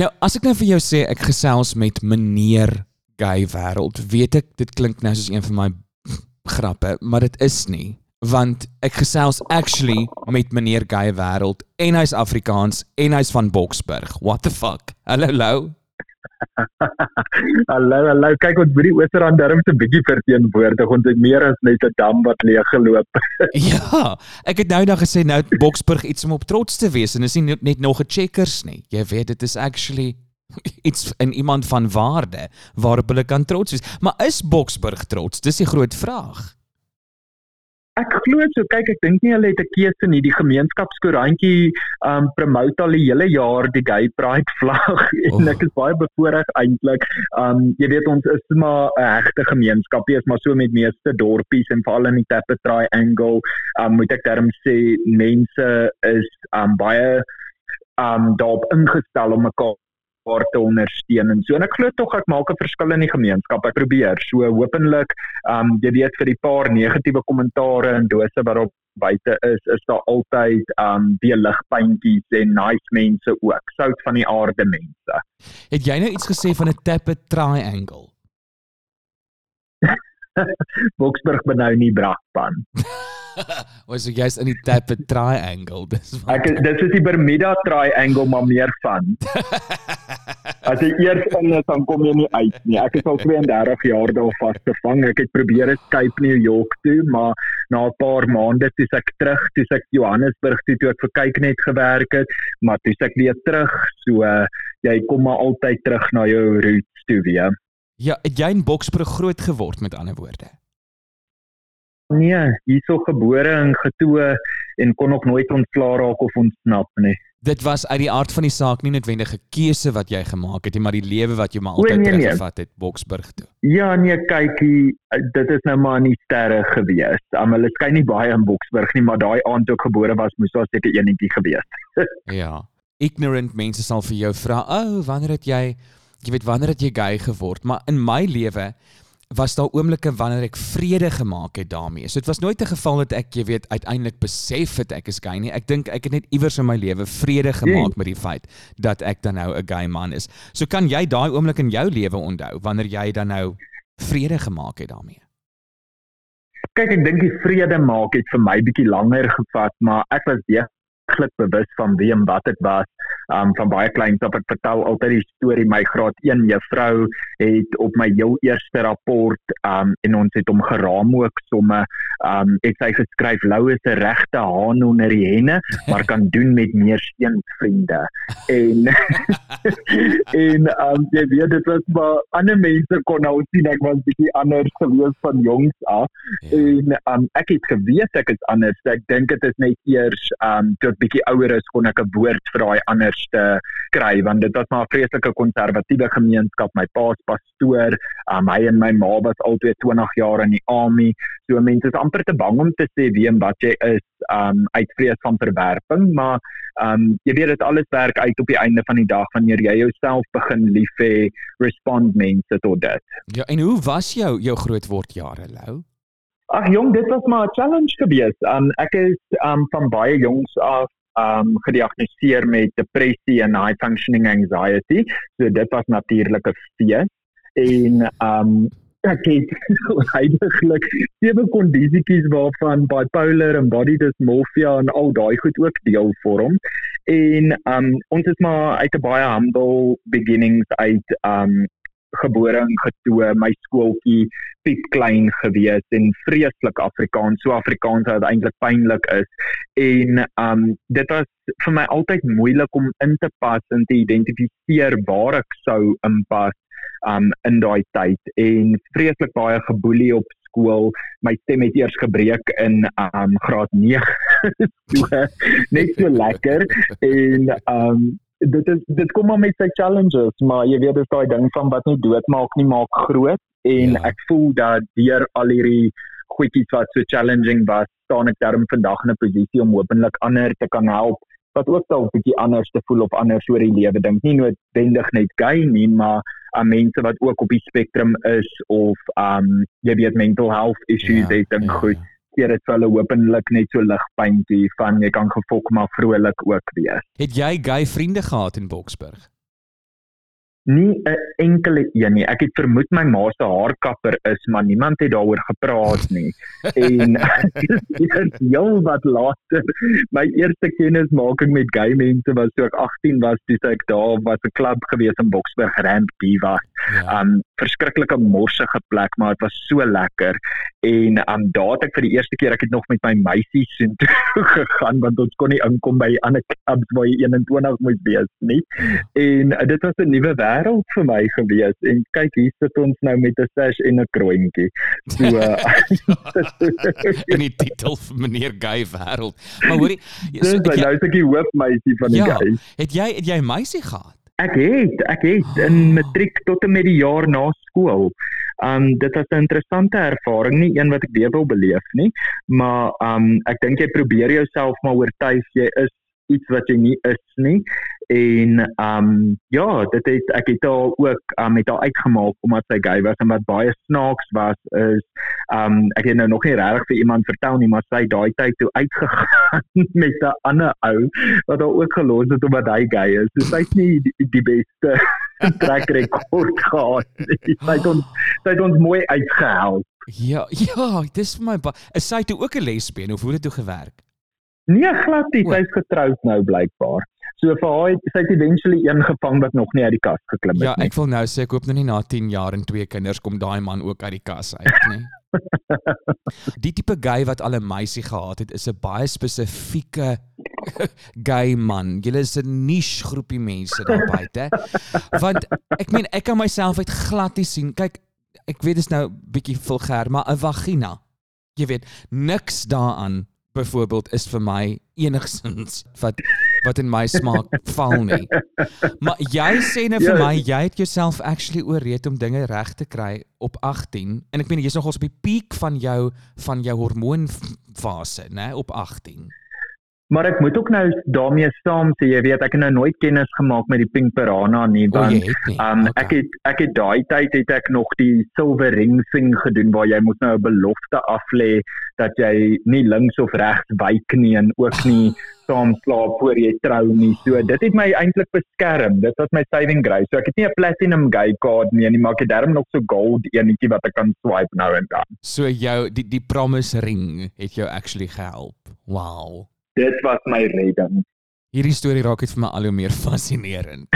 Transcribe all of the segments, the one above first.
Nou, as ek nou vir jou sê ek gesels met meneer gay wêreld, weet ek dit klink nou soos een van my grappe, maar dit is nie want ek gesels actually met meneer gay wêreld en hy's Afrikaans en hy's van Boksburg. What the fuck? Hallo, hallo. hallo, hallo. Kyk ons by die Oosrand darm se bietjie verteenwoordig. Ons het meer as net 'n dam wat leeg geloop. ja, ek het nou dan gesê nou Boksburg iets om op trots te wees en is nie net nog 'n checkers nie. Jy weet dit is actually iets in iemand van waarde waarop hulle kan trots wees. Maar is Boksburg trots? Dis die groot vraag. Ek glo so kyk ek dink nie hulle het 'n keuse nie. Die gemeenskapskoerantjie um promote al die hele jaar die gay pride vlag en ek is baie bevoorreg eintlik. Um jy weet ons is maar 'n hegte gemeenskap. Jy is maar so met meeste dorpies en veral in die Tapestry Triangle. Um moet ek term sê mense is um baie um daarop ingestel om mekaar waar te ondersteun en so. En ek glo tog ek maak 'n verskil in die gemeenskap. Ek probeer so hopelik um jy weet vir die paar negatiewe kommentare en dose wat op buite is is daar altyd um die ligpuntjies en nice mense ook. Sout van die aarde mense. Het jy nou iets gesê van 'n tappe triangle Boksburg benou nie brakpan Was jy jy's in die Tappe Triangle? Dis wat Ek dit is die Bermuda Triangle maar meer van. As jy eers in is dan kom jy nie uit nie. Ek is al 32 jaar daar vasgevang. Ek het probeer escape New York toe, maar na 'n paar maande toe ek terug, toe ek Johannesburg toe toe ek vir kyk net gewerk het, maar toe ek weer terug, so uh, jy kom maar altyd terug na jou roots toe weer. Ja, het jy in Boksburg groot geword met ander woorde? Nee, hierso gebore en getoe en kon nog nooit ontslaa raak of ontsnap nie. Dit was uit die aard van die saak nie noodwendig 'n keuse wat jy gemaak het nie, maar die lewe wat jy maar altyd nee, nee. teruggevat het Boksburg toe. Ja, nee, kykie, dit is nou maar nie sterre gewees. Um, hulle skyn nie baie in Boksburg nie, maar daai aand toe ek gebore was, moes daar seker eenetjie gewees. ja. Ignorant mense sal vir jou vra, "O, oh, wanneer het jy jy weet wanneer het jy gay geword?" Maar in my lewe was daar oomblikke wanneer ek vrede gemaak het daarmee. So dit was nooit 'n geval dat ek, jy weet, uiteindelik besef het ek is gay nie. Ek dink ek het net iewers in my lewe vrede gemaak met die feit dat ek dan nou 'n gay man is. So kan jy daai oomblik in jou lewe onthou wanneer jy dan nou vrede gemaak het daarmee? Kyk, ek dink die vrede maak het vir my bietjie langer gevat, maar ek was deeglik bewus van wie en wat ek was um van baie kleins af ek vertel altyd die storie my graad 1 juffrou het op my heel eerste rapport um en ons het hom geraam ook somme um het sy geskryf Lou is 'n regte haan onder die henne maar kan doen met meer steen vriende en en um jy weet dit was maar ander mense kon nou sien ek was bietjie anders gewees van jongs af ja. en um ek het geweet ek is anders ek dink dit is net eers um toe ek bietjie ouer is kon ek 'n woord vir daai ander te kry want dit was maar 'n vreeslike konservatiewe gemeenskap. My pa's pastoor, um, hy en my ma was albei 20 jaar in die army. So mense is amper te bang om te sê wie en wat jy is um uit vrees van verwerping, maar um jy weet dit alles werk uit op die einde van die dag wanneer jy jouself begin lief hê, respond mense tot dit. Ja, en hoe was jou jou grootword jare, Lou? Ag jong, dit was maar 'n challenge geweest. Um ek is um van baie jongs af um gediagnoseer met depressie en high functioning anxiety. So dit was natuurlik 'n fees en um ek het heidaglik sewe kondisietjies waarvan bipolar en body dysmorphia en al daai goed ook deel vorm. En um ons is maar uit 'n baie humble beginnings uit um gebore en getoe my skooltjie piep klein gewees en vreeslik Afrikaans so Afrikaans wat eintlik pynlik is. En um dit was vir my altyd moeilik om in te pas en te identifiseer waar ek sou inpas um in daai tyd. En vreeslik baie geboelie op skool. My stem het eers gebreek in um graad 9 so net so lekker. En um dit is dit kom maar met sy challenges maar jy weet dis daai ding van wat nie doodmaak nie maak groot. En ja. ek voel dat deur al hierdie goedjies wat so challenging was staan ek daarom vandag in 'n posisie om hopelik ander te kan help wat ook dalk 'n bietjie anders te voel of anders oor die lewe dink nie noodwendig net gay nie maar aan mense wat ook op die spektrum is of um jy weet mental health issues ja, het en ja, goed. ja keer vir hulle hopelik net so ligpuntjie van jy kan gefok maar vrolik ook wees. Het jy gay vriende gehad in Boksburg? Nie 'n enkele een nie. Ek het vermoed my ma se haarkapper is, maar niemand het daaroor gepraat nie. en dis heel wat later my eerste kennismaking met gay mense was toe ek 18 was, dis ek daar was 'n klub gewees in Boksburg Ramp Diva. Ja. Um verskriklike morsige plek, maar dit was so lekker. En um daar het ek vir die eerste keer ek het nog met my meisie soen toe gegaan want ons kon nie inkom by ander clubs waar jy 21 moet wees nie. En uh, dit was 'n nuwe wêreld vir my gewees en kyk hier sit ons nou met 'n sash en 'n kroontjie. So in die titel vir meneer Gay wêreld. Maar hoorie, so, ek nou is ek die hoofmeisie van die ja, Gay. Het jy het jy 'n meisie gehad? Ek het, ek het in ah. matriek tot en met die jaar na skool. Um dit was 'n interessante ervaring, nie een wat ek weer wil beleef nie, maar um ek dink jy probeer jouself maar oortuig jy is iets wat jy nie is nie en ehm um, ja dit het ek het al ook um, met haar uitgemaak omdat sy gay was en wat baie snaaks was is ehm um, ek het nou nog nie regtig vir iemand vertel nie maar sy daai tyd toe uitgegaan met 'n ander ou wat haar ook gelos het omdat hy gay is. So sy's nie die, die beste trek rekord gehad sy het ons sy het ons mooi uitgehelp. Ja ja dis vir my is sy toe ook 'n lesbien of hoe het dit toe gewerk? Nee, glad nie. Sy's getroud nou blykbaar. So vir haar het sy eventually een gevang wat nog nie uit die kas geklim het ja, nie. Ja, ek wil nou sê ek hoop nou nie na 10 jaar en twee kinders kom daai man ook uit die kas uit nie. die tipe gay wat al 'n meisie gehad het, is 'n baie spesifieke gay man. Julle is 'n niche groepie mense daar buite. Want ek meen ek kan myself uit glad nie sien. Kyk, ek weet dit is nou bietjie vulgair, maar 'n vagina. Jy weet, niks daaraan byvoorbeeld is vir my enigsins wat wat in my smaak val nie. Maar jy sê net vir ja. my jy het jouself actually ooreed om dinge reg te kry op 18 en ek meen jy's nogals op die piek van jou van jou hormoonfase, né, op 18. Maar ek moet ook nou daarmee saam sê, jy weet ek het nou nooit kennis gemaak met die Pink Piranha nie, want ehm um, okay. ek het ek het daai tyd het ek nog die silver ring thing gedoen waar jy moet nou 'n belofte aflê dat jy nie links of regs wyk nie en ook nie saam slaap voor jy trou nie. So dit het my eintlik beskerm. Dit was my saving grace. So ek het nie 'n platinum gay card nie, nie maar ek het darm nog so gold enetjie wat ek kan swipe nou en dan. So jou die die promise ring het jou actually gehelp. Wow dit was my redding. Hierdie storie raak net vir my al hoe meer fascinerend.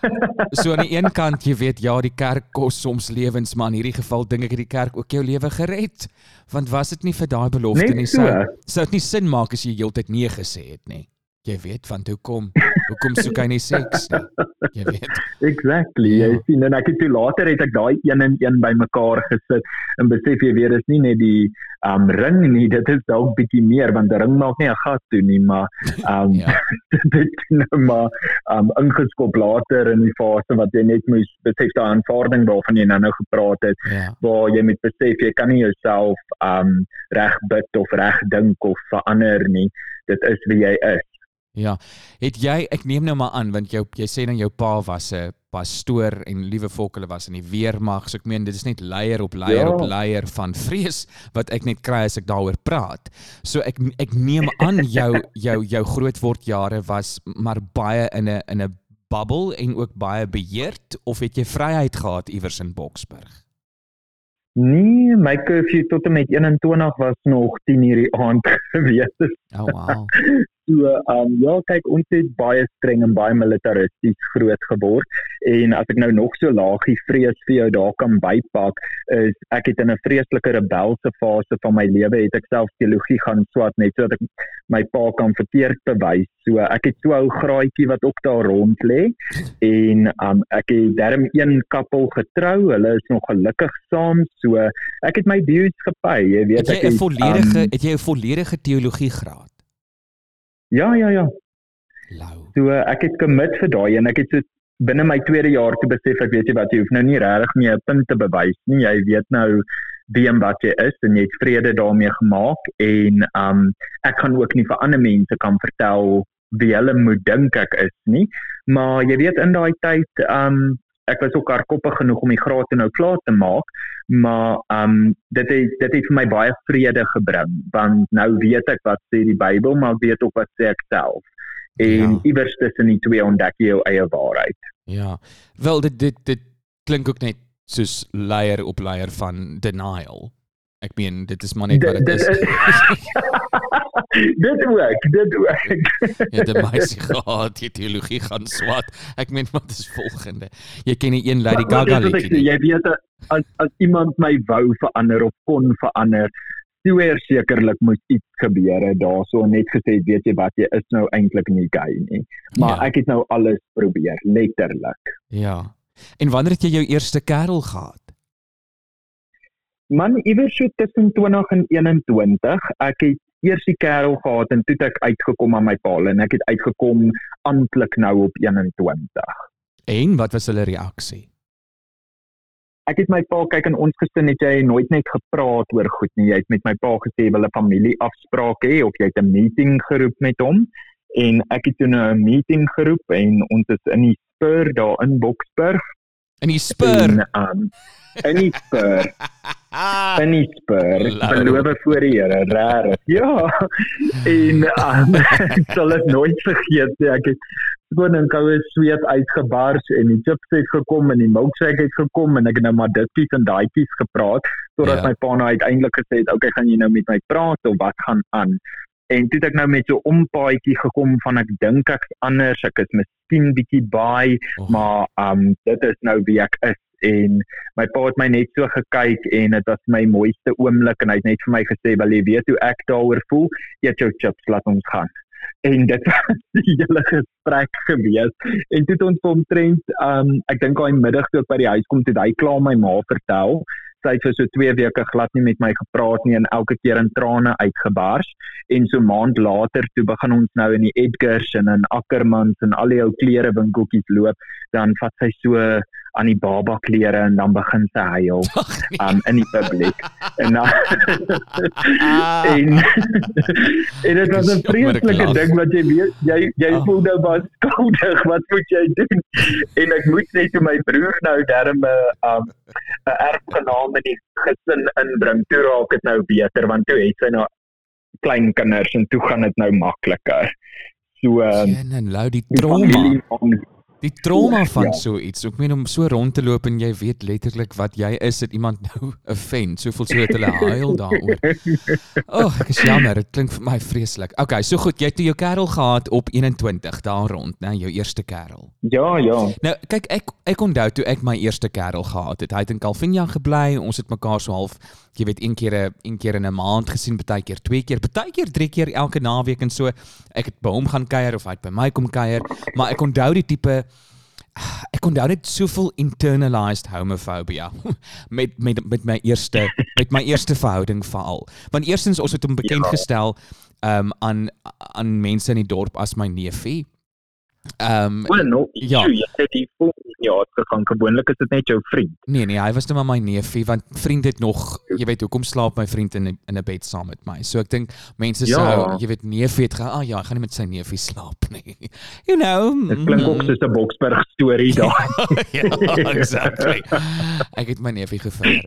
so aan die een kant, jy weet, ja, die kerk kos soms lewens, maar in hierdie geval dink ek het die kerk ook jou lewe gered. Want was dit nie vir daai belofte nie sou sou dit nie sin maak as jy heeltyd nee gesê het nie jy weet van hoe kom hoekom soek hy nie seks nie jy weet exactly ja. jy sien en ek het toe later het ek daai een en een bymekaar gesit en besef jy weer is nie net die um ring nie dit is dalk bietjie meer want 'n ring maak nie 'n gat toe nie maar um ja. dit nou maar um ingeskop later in die fase wat jy net moes besef daai aanvaarding waarvan jy nou nou gepraat het ja. waar jy met besef jy kan nie jouself um reg bid of reg dink of verander nie dit is wie jy is Ja. Het jy ek neem nou maar aan want jou jy sê dan jou pa was 'n pastoor en liewe volk hulle was in die weermag. So ek meen dit is net leier op leier ja. op leier van vrees wat ek net kry as ek daaroor praat. So ek ek neem aan jou jou jou grootword jare was maar baie in 'n in 'n bubble en ook baie beheerd of het jy vryheid gehad iewers in Boksburg? Nee, my curfew tot en met 21 was nog 10 uur die aand gewees. Oh wow. So, um ja, kyk ons het baie streng en baie militaristies groot geword en as ek nou nog so laagie vrees vir jou daar kan bypak, is ek het in 'n vreeslike rebelse fase van my lewe het ek self teologie gaan swat net sodat ek my pa kan verkeerd bewys. So ek het so 'n ou graadjie wat ook daar rond lê en um ek het darm een kappel getrou. Hulle is nog gelukkig saam. So ek het my dues gepay, jy weet ek het 'n volledige um, het jy 'n volledige teologie graad? Ja, ja, ja. Lau. So ek het commit vir daai en ek het so binne my tweede jaar te besef ek weet jy wat jy hoef nou nie regtig meer 'n punt te bewys nie. Jy weet nou wie en wat jy is en jy het vrede daarmee gemaak en um ek gaan ook nie vir ander mense kan vertel wie hulle moet dink ek is nie. Maar jy weet in daai tyd um ek was ook hardkoppig genoeg om die graad nou klaar te maak, maar ehm um, dit het dit het vir my baie vrede gebring want nou weet ek wat sê die Bybel, maar weet ook wat sê ek self. en Ja. iewers tussen die twee ontdek jy jou eie waarheid. Ja. Wel dit dit dit klink ook net soos leier op leier van denial. Ek meen dit is maar net wat dit is. dit ook, dit ook. Jy het 'n meisie gehad, jy teologie gaan swat. Ek meen wat is volgende? Jy ken die een Lady Gaga wat ek liedjie. sê? Jy weet as as iemand my wou verander of kon verander, sou sekerlik moet iets gebeur het daarso net gesê weet jy wat jy is nou eintlik nie gay nie. Maar Ja. ek het nou alles probeer, letterlik. Ja. En wanneer het jy jou eerste kerel gehad? Man iewers so tussen 20 en 21, ek het eers die kerel gehad en toe ek uitgekom aan my paal en ek het uitgekom amptelik nou op 21. En wat was hulle reaksie? Ek het my pa kyk in ons gesin het jy nooit net gepraat oor goed nie. Jy het met my pa gesê wil 'n familieafspraak hê of jy het 'n meeting geroep met hom en ek het toe nou 'n meeting geroep en ons is in die Spur daar in Boksburg In die spur. en um, in die Spur in die Spur beloof voor die Here regtig ja en um, ek sal dit nooit vergeet nie ek het gewoon in koue sweet uitgebars en die chips het gekom en die milkshake het gekom en ek het nou maar ditpies en daaipies gepraat totdat Ja. my pa nou uiteindelik gesê het okay gaan jy nou met my praat of wat gaan aan en toe het ek nou met so 'n ompaadjie gekom van ek dink ek's anders ek is miskien bietjie baie Oh, maar um dit is nou wie ek is. En my pa het my net so gekyk en dit was my mooiste oomblik en hy het net vir my gesê wel jy weet hoe ek daaroor voel? Eet jou chips laat ons gaan. En dit was die hele gesprek gewees. En toe het ons omtrent um ek dink daai middag toe ek by die huis kom toe hy klaar my ma vertel sy het vir so 2 weke glad nie met my gepraat nie en elke keer in trane uitgebars. En so maand later toe begin ons nou in die Edgars en in Ackermans en al die ou klerewinkeltjies loop dan vat sy so aan die baba klere en dan begin sy huil nee. um in die publiek en dan en en dit was 'n vreeslike ding wat jy weet jy jy Ah. voel nou maar skuldig wat moet jy doen en ek moet net vir my broer nou darm 'n um 'n erfgenaam in die gesin inbring toe raak dit nou beter want toe het sy nou klein kinders en toe gaan dit nou makliker so um, En die die trauma. Die trauma van Ja. so iets. Ek meen om so rond te loop en jy weet letterlik wat jy is, dit iemand nou offend. Soveel so dat hulle huil daaroor. O, oh, ek is jammer, dit klink vir my vreeslik. Okay, so goed, jy het jou kerel gehad op 21 daar rond, né, jou eerste kerel. ja ja Nou, kyk ek ek onthou toe ek my eerste kerel gehad het. Hy het in Calvinia gebly. Ons het mekaar so half, jy weet, een keer 'n een keer in 'n maand gesien, baie keer twee keer, baie keer drie keer elke naweek en so. Ek het by hom gaan kuier of hy het by my kom kuier, maar ek onthou die tipe ek onthou net soveel internalized homophobia met met met my eerste met my eerste verhouding veral. Want eerstens ons het hom bekend Ja. gestel um aan aan mense in die dorp as my neefie. Um Wel no, Ja. ja. jy het die volgende jaar gegaan. Gewoonlik is dit net jou vriend. Nee nee, hy was net maar my neefie want vriend het nog, jy weet, hoekom slaap my vriend in in 'n bed saam met my. So ek dink mense Ja. sou, jy weet, neefie het gaan, ah ja, ek gaan nie met sy neefie slaap nie. You know. Dit klink ook soos 'n Boksburg storie daar. ja, exactly. Ek het my neefie gevier.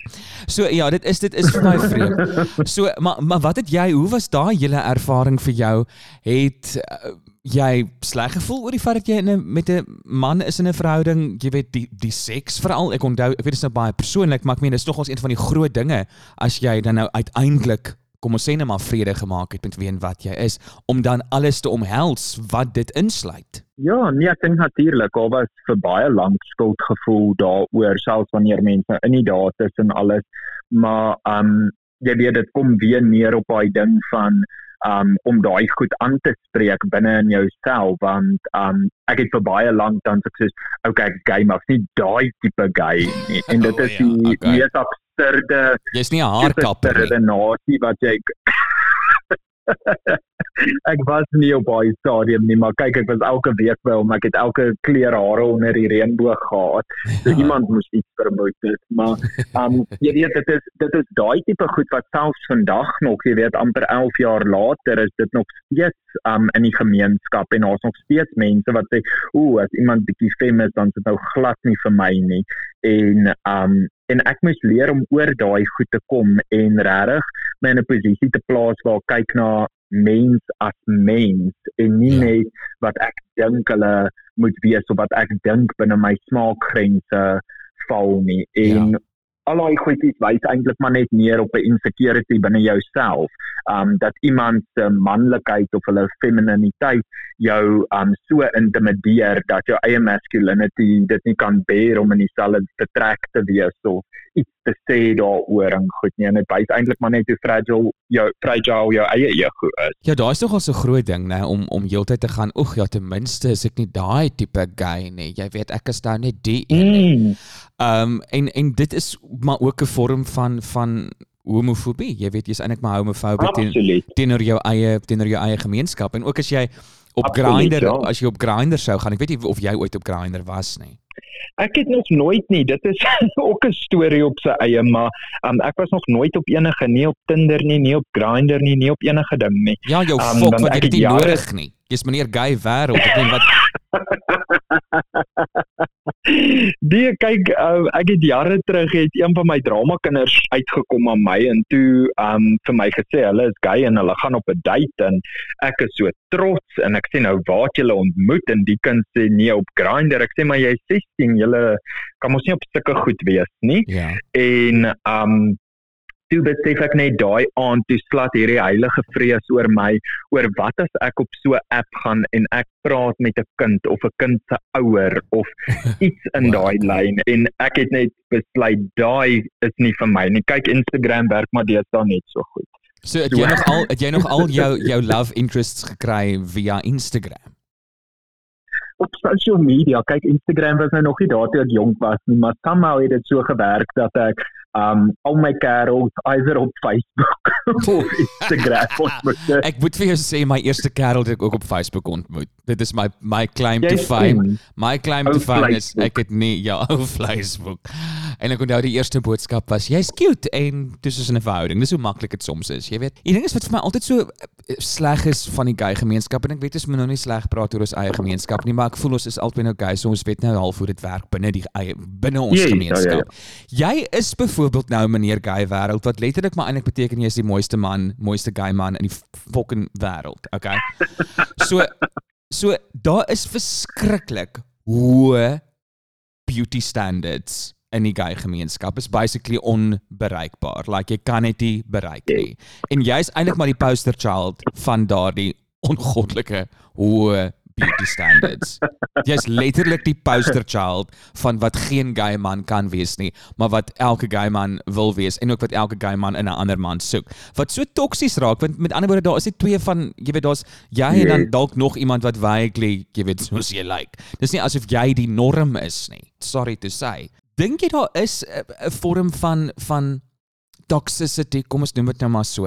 So ja, dit is dit is vir my vreemd. So maar maar wat het jy, hoe was daai hele ervaring vir jou? Het uh, jy sleg gevoel oor die feit dat jy in 'n met 'n man is in 'n verhouding, jy weet die die seks veral. Ek onthou, ek weet dit is nou baie persoonlik, maar ek meen dis nogals een van die groot dinge as jy dan nou uiteindelik kom ons sê net maar vrede gemaak het met wie en wat jy is om dan alles te omhels wat dit insluit. Ja, nee, ek dink natuurlik, daar was vir baie lank skuldgevoel daaroor selfs wanneer mense in die daad is en alles. Maar um jy weet dit kom weer neer op daai ding van um om daai goed aan te spreek binne in jouself want um ek het vir baie lank dan sê soos okay, gay maar is nie daai tipe gay nie. En dit Oh, is ja, die okay. mees absurde Jy's nie 'n haarkapper nie. redenasie wat jy ek was nie op daai stadium nie, maar kyk ek was elke week by hom, ek het elke kleur hare onder die reënboog gehad. So iemand moes iets vermoed het, maar um jy weet dit is dit is daai tipe goed wat selfs vandag nog, jy weet amper 11 jaar later is dit nog steeds um in die gemeenskap en daar's nog steeds mense wat sê, "Ooh, as iemand bietjie fem is, dan is dit nou glad nie vir my nie." En um en ek moes leer om oor daai goed te kom en regtig my in 'n posisie te plaas waar kyk na mens as mens en nie ja. net wat ek dink hulle moet wees of wat ek dink binne my smaakgrense val nie en ja al daai goedjies wys eintlik maar net meer op 'n insecurity binne jouself. Um dat iemand se manlikheid of hulle femininiteit jou um so intimideer dat jou eie masculinity dit nie kan bear om in dieselfde vertrek te wees of iets te sê daaroor en goed nie. En dit wys eintlik maar net hoe fragile jou fragile jou eie ego is. Ja, daar is nogal so 'n groot ding, né, om om heeltyd te gaan, oeg, ja, ten minste is ek nie daai tipe guy nie. Jy weet, ek is daar net die een nie. Mm. Um en en dit is maar ook 'n vorm van van homofobie. Jy weet jy's eintlik maar homofobie teen, teenoor jou eie teenoor jou eie gemeenskap en ook as jy op Grindr ja. as jy op Grindr sou gaan. Ek weet nie of jy ooit op Grindr was nie. Ek het nog nooit nie. Dit is ook 'n storie op sy eie, maar um, ek was nog nooit op enige nie op Tinder nie, nie op Grindr nie, nie op enige ding nie. Ja, jou um, fok wat jy dit jare... nodig nie. Jy's meneer gay wêreld. Ek weet wat Die kyk uh, ek het jare terug het een van my drama kinders uitgekom aan my en toe um vir my gesê hulle is gay en hulle gaan op 'n date en ek is so trots en ek sê nou waar het julle ontmoet. En die kind sê nee op Grindr. Ek sê maar jy is 16 julle kan mos nie op sulke goed wees nie. Ja. en um toe besef ek net daai aand toe slat hierdie heilige vrees oor my oor wat as ek op so 'n app gaan en ek praat met 'n kind of 'n kind se ouer of iets in daai lyn en ek het net besluit daai is nie vir my nie. Kyk Instagram werk maar dan net so goed. So het jy nog al het jy nog al jou jou love interests gekry via Instagram? Op social media kyk Instagram was nou nog nie daar toe ek jonk was nie maar somehow het dit so gewerk dat ek um al my kerels either op Facebook of Instagram ontmoet. ek moet vir jou sê my eerste kerel het ek ook op Facebook ontmoet. Dit is my my claim to fame. My claim to fame is ek het nie ja, op Facebook. En ek onthou die eerste boodskap was jy's cute en dis is 'n verhouding. Dis hoe maklik dit soms is, jy weet. Die ding is wat vir my altyd so eh, sleg is van die gay gemeenskap en ek weet ons moet nou nie sleg praat oor ons eie gemeenskap nie, maar ek voel ons is albei nou gay, so ons weet nou half hoe dit werk binne die eie binne ons yes, gemeenskap. Ja, ja, ja. Jy is byvoorbeeld nou meneer gay wêreld wat letterlik maar eintlik beteken jy is die mooiste man, mooiste gay man in die fucking wêreld, okay? So so daar is verskriklik hoë beauty standards in die gay gemeenskap is basically onbereikbaar. Like jy kan dit nie bereik nie. En jy's eintlik maar die poster child van daardie ongoddelike hoë beauty standards. Jy's letterlik die poster child van wat geen gay man kan wees nie, maar wat elke gay man wil wees en ook wat elke gay man in 'n ander man soek. Wat so toksies raak want met ander woorde daar is dit twee van jy weet daar's jy en dan dalk nog iemand wat vaguely jy weet soos jy like. Dis nie asof jy die norm is nie. Sorry to say. Dink jy daar is 'n vorm van van toxicity, kom ons noem dit nou maar so,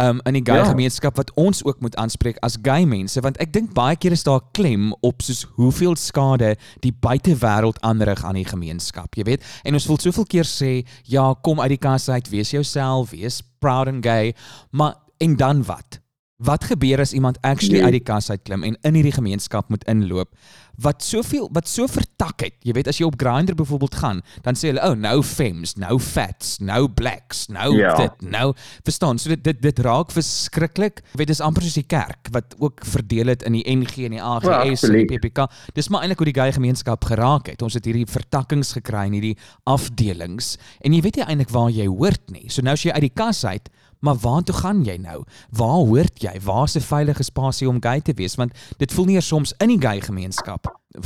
um, in die gay ja. gemeenskap wat ons ook moet aanspreek as gay mense? Want ek dink baie keer is daar klem op soos hoeveel skade die buitewêreld aanrig aan die gemeenskap jy weet? En ons wil soveel keer sê ja kom uit die kas uit wees jouself wees proud and gay maar en dan wat Wat gebeur as iemand actually nee. uit die kas uitklim en in hierdie gemeenskap moet inloop wat soveel wat so vertak het. Jy weet as jy op Grindr byvoorbeeld gaan, dan sê hulle, "Oh, nou femmes, nou fats, nou blacks, nou ja. dit, nou." Verstaan? So dit dit dit raak verskriklik. Jy weet dis amper soos die kerk wat ook verdeel het in die NG en die AGS well, en die PPK. Dis maar eintlik hoe die gay gemeenskap geraak het. Ons het hierdie vertakkings gekry in hierdie afdelings en jy weet nie eintlik waar jy hoort nie. So nou as jy uit die kas uit Maar waartoe gaan jy nou? Waar hoort jy? Waar is 'n veilige spasie om gay te wees? Want dit voel nie soms in die gay gemeenskap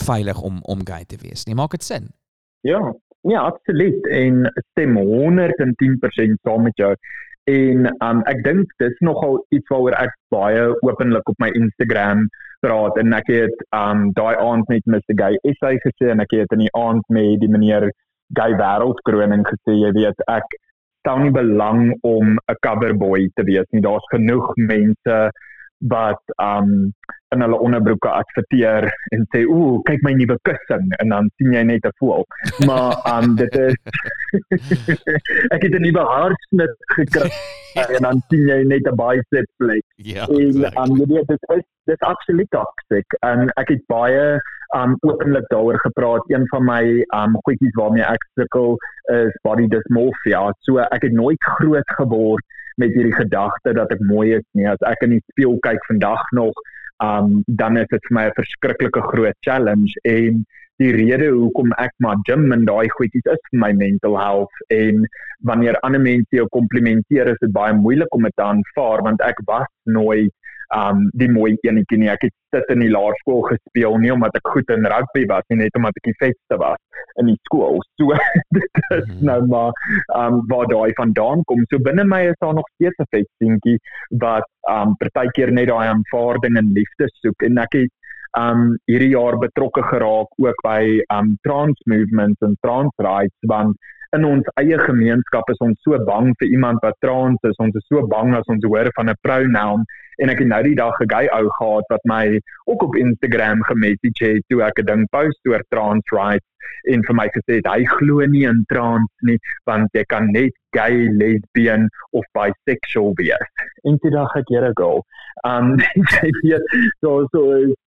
veilig om om gay te wees nie. Maak dit sin? Ja, ja, absoluut. En stem 110% saam met jou. En um, ek dink dis nogal iets waaroor ek baie openlik op my Instagram praat en ek het um daai aand met Mr Gay SA gesê en ek het in die aand met die meneer Gay Wêreldkroning gesê, jy weet, ek stel nie belang om 'n coverboy te wees nie. Daar's genoeg mense wat um in hulle onderbroeke adverteer en sê ooh kyk my nuwe kussing en dan sien jy net 'n voel. Maar um dit is ek het 'n nuwe haarsnit gekry en dan sien jy net 'n bicep plek. Ja. En um dit is dit is absoluut toxic. En ek het baie um openlik daaroor gepraat. Een van my um goedjies waarmee ek sukkel is body dysmorphia. So ek het nooit groot geword met hierdie gedagte dat ek mooi is nie. As ek in die spieël kyk vandag nog, um dan is dit vir my 'n verskriklike groot challenge en die rede hoekom ek maar gym en daai goedjies is vir my mental health en wanneer ander mense jou komplimenteer is dit baie moeilik om dit te aanvaar want ek was nooit um die mooi enetjie nie. Ek het sit in die laerskool gespeel nie omdat ek goed in rugby was nie, net omdat ek die vetste was in die skool. So dit is -hmm. nou maar um waar daai vandaan kom. So binne my is daar nog steeds 'n vetsteentjie wat um partykeer net daai aanvaarding en liefde soek en ek het um hierdie jaar betrokke geraak ook by um trans movements en trans rights want in ons eie gemeenskap is ons so bang vir iemand wat trans is. Ons is so bang as ons hoor van 'n pronoun en ek het nou die dag 'n gay ou gehad wat my ook op Instagram gemessage het toe ek 'n ding post oor trans rights en vir my gesê het hy glo nie in trans nie want jy kan net gay, lesbian of bisexual wees. En toe dink ek here go. Um jy weet so so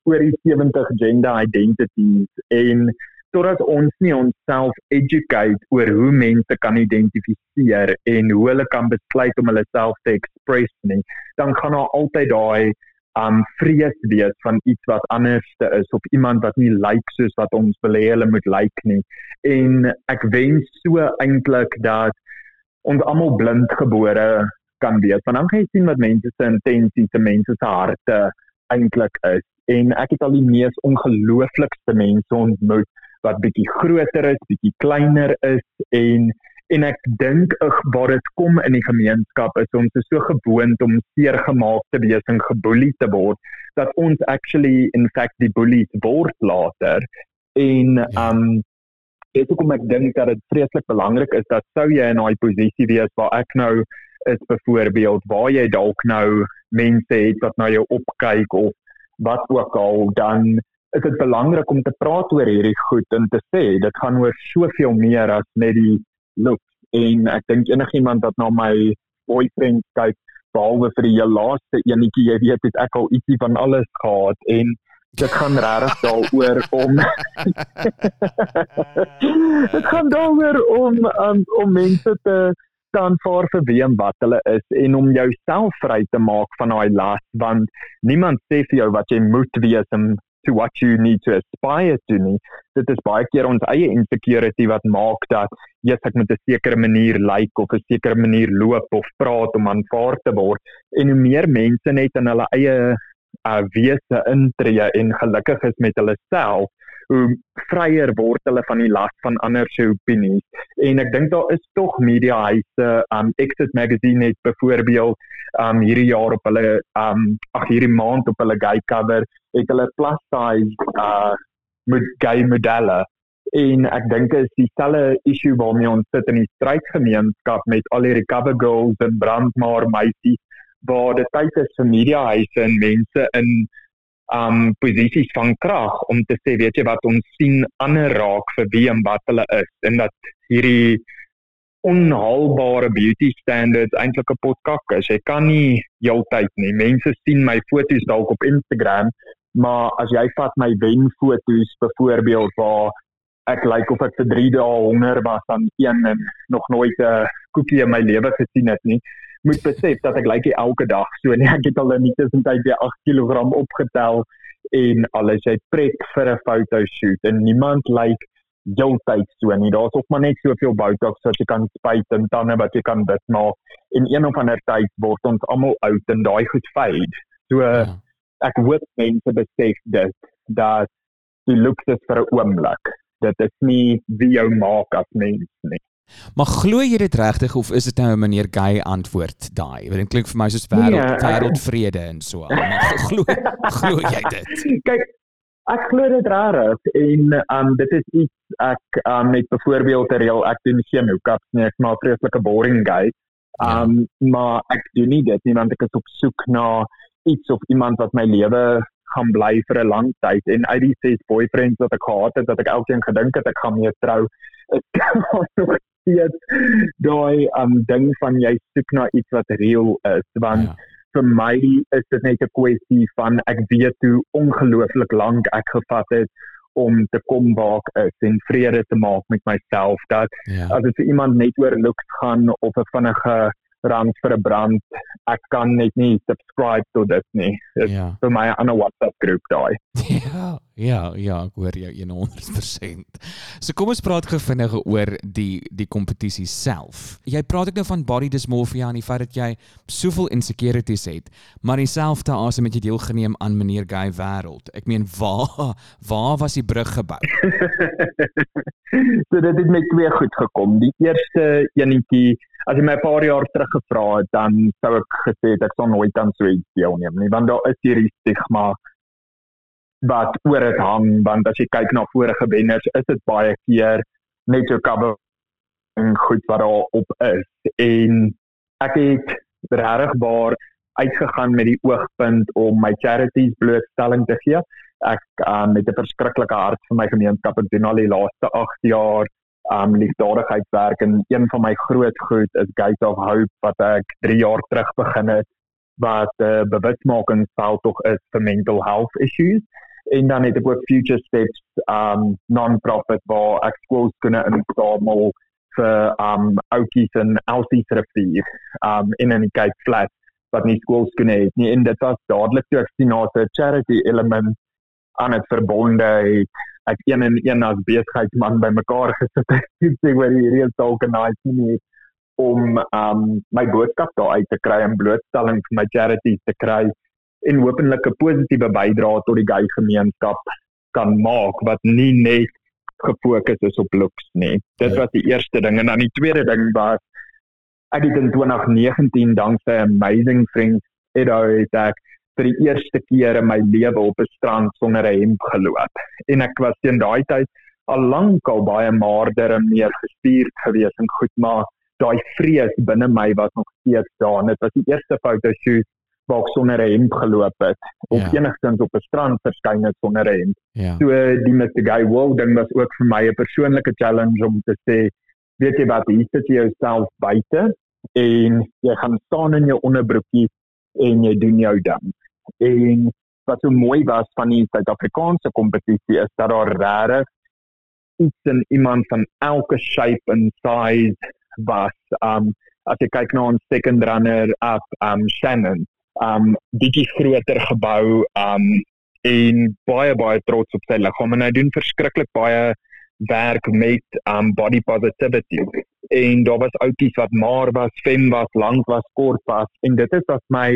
oor die 70 gender identities en totdat ons nie onsself educate oor hoe mense kan identifiseer en hoe hulle kan besluit om hulle self te express nie, dan gaan daar altyd daai um vrees wees van iets wat anderste is of iemand wat nie lyk like soos wat ons wil hê hulle moet lyk like nie. En ek wens so eintlik dat ons almal blind gebore kan wees. Want dan gaan jy sien wat mense se intensies, se mense se harte eintlik is. En ek het al die mees ongelooflikste mense ontmoet wat bietjie groter is, bietjie kleiner is en en ek dink waar dit kom in die gemeenskap is ons is so gewoond om seer gemaak te wees en geboelie te word dat ons actually in fact die bullies word later en ja. um dit is hoekom ek dink dat dit vreeslik belangrik is dat sou jy in daai posisie wees waar ek nou is byvoorbeeld waar jy dalk nou mense het wat na jou opkyk of wat ook al dan is dit belangrik om te praat oor hierdie goed en te sê dit gaan oor soveel meer as net die look en ek dink enigiemand wat na my boyfriend kyk behalwe vir die laaste enetjie jy weet het ek al ietsie van alles gehad en dit gaan regtig daaroor om dit gaan daaroor om um, om mense te dan vir vir wie en wat hulle is en om jouself vry te maak van daai las want niemand sê vir jou wat jy moet wees en to what you need to aspire to nie. Dit is baie keer ons eie insecurity wat maak dat jy sê ek moet 'n sekere manier lyk like, of 'n sekere manier loop of praat om aanvaar te word. En hoe meer mense net in hulle eie uh, wese intree en gelukkig is met hulle self, hoe vryer word hulle van die las van ander se opinies en ek dink daar is tog media huise um Exit Magazine het byvoorbeeld um hierdie jaar op hulle um ag hierdie maand op hulle gay cover het hulle plus size uh met gay modelle. En ek dink is dieselfde issue waarmee ons sit in die strydgemeenskap met al hierdie cover girls en brandmaar meisies waar dit tyd is vir media huise en mense in um posisies van krag om te sê weet jy wat ons sien ander raak vir wie en wat hulle is. En dat hierdie onhaalbare beauty standards eintlik 'n potkak is. Jy kan nie heeltyd nie. Mense sien my foto's dalk op Instagram, maar as jy vat my wen foto's byvoorbeeld waar ek lyk like of ek vir 3 dae honger was aan een en nog nooit 'n koekie in my lewe gesien het nie moet besef dat ek lyk elke dag so nee ek het al in die tussentyd weer 8 kg opgetel en alles jy pret vir 'n foto shoot en niemand lyk heeltyd so nie daar's ook maar net soveel botox wat jy kan spuit en tande wat jy kan dit maak en een of ander tyd word ons almal oud en daai goed fade so ja. ek hoop mense besef dit dat die looks is vir 'n oomblik dit is nie wie jou maak as mens nie Maar glo jy dit regtig of is dit nou 'n meneer gay antwoord daai? Want dit klink vir my soos wêreld nee, wêreldvrede en so. Maar glo glo jy dit? Kyk, ek glo dit regtig en um dit is iets ek um met byvoorbeeld 'n reël ek doen geen hookups nie, ek maak vreeslike boring gay. Um ja. maar ek doen nie dit nie want ek is op soek na iets of iemand wat my lewe gaan bly vir 'n lang tyd en uit die ses boyfriends wat ek gehad het, dat ek elkeen gedink het ek gaan mee trou, is nog steeds daai um ding van jy soek na iets wat reël is want ja. Vir my is dit net 'n kwessie van ek weet hoe ongelooflik lank ek gevat het om te kom waar ek is en vrede te maak met myself dat ja. as dit vir iemand net oor looks gaan of 'n vinnige rand vir 'n brand. Ek kan net nie subscribe tot dit nie. Dit ja. vir my 'n ander WhatsApp groep daai. Ja, ja, ja, ek hoor jou 100%. So kom ons praat gou vinnig oor die die kompetisie self. Jy praat ek nou van body dysmorphia en die feit dat jy soveel insecurities het, maar dieselfde asem het jy deelgeneem aan meneer Gay wêreld. Ek meen waar waar was die brug gebou? so dit het met twee goed gekom. Die eerste enetjie as jy my 'n paar jaar terug gevra het, dan sou ek gesê het ek sal nooit aan so iets deelneem nie, want daar is hierdie stigma wat oor dit hang, want as jy kyk na vorige wenners, is dit baie keer net so cover en goed wat daar op is. En ek het baie uitgegaan met die oogpunt om my charities blootstelling te gee. Ek um, met 'n verskriklike hart vir my gemeenskap en doen al die laaste 8 jaar um liefdadigheidswerk en een van my groot goed is Gate of Hope wat ek 3 jaar terug begin het wat uh, bewusmakingsveld tog is vir mental health issues en dan het ek ook Future Steps um non-profit waar ek skools kan instamel vir um outjies en outies rivier um in 'n kyk flat wat nie skools kan hê nie. En dit was dadelik toe ek sien na 'n charity element aan dit verbonde het ek een en een as besigheidsman bymekaar gesit het sê oor hierdie organisasie nie om um my boodskap daar uit te kry en blootstelling vir my charities te kry en hopelik 'n positiewe bydrae tot die gay gemeenskap kan maak wat nie net gefokus is op looks nie. Dit was die eerste ding en dan die tweede ding was ek het in 2019 dankse amazing friends het ek vir die eerste keer in my lewe op 'n strand sonder 'n hemp geloop. En ek was teen daai tyd al lank al baie maarder en meer gespierd gewees en goed, maar daai vrees binne my was nog steeds daar. Dit was die eerste fotoshoot waar ek sonder 'n hemp geloop het of ja. enigstens op 'n strand verskyn het sonder 'n hemp. Ja. So die Mr. Guy World ding was ook vir my 'n persoonlike challenge om te sê, weet jy wat, hier sit jy jouself buite en jy gaan staan in jou onderbroekie en jy doen jou ding en wat so mooi was van die Suid-Afrikaanse kompetisie is dat daar regtig iets in iemand van elke shape en size was um as jy kyk na ons second runner up um Shannon um bietjie groter gebou um en baie baie trots op sy liggaam. En hy doen verskriklik baie werk met um body positivity. En daar was oudjies wat maar was, fem was, lank was, kort was. En dit is wat my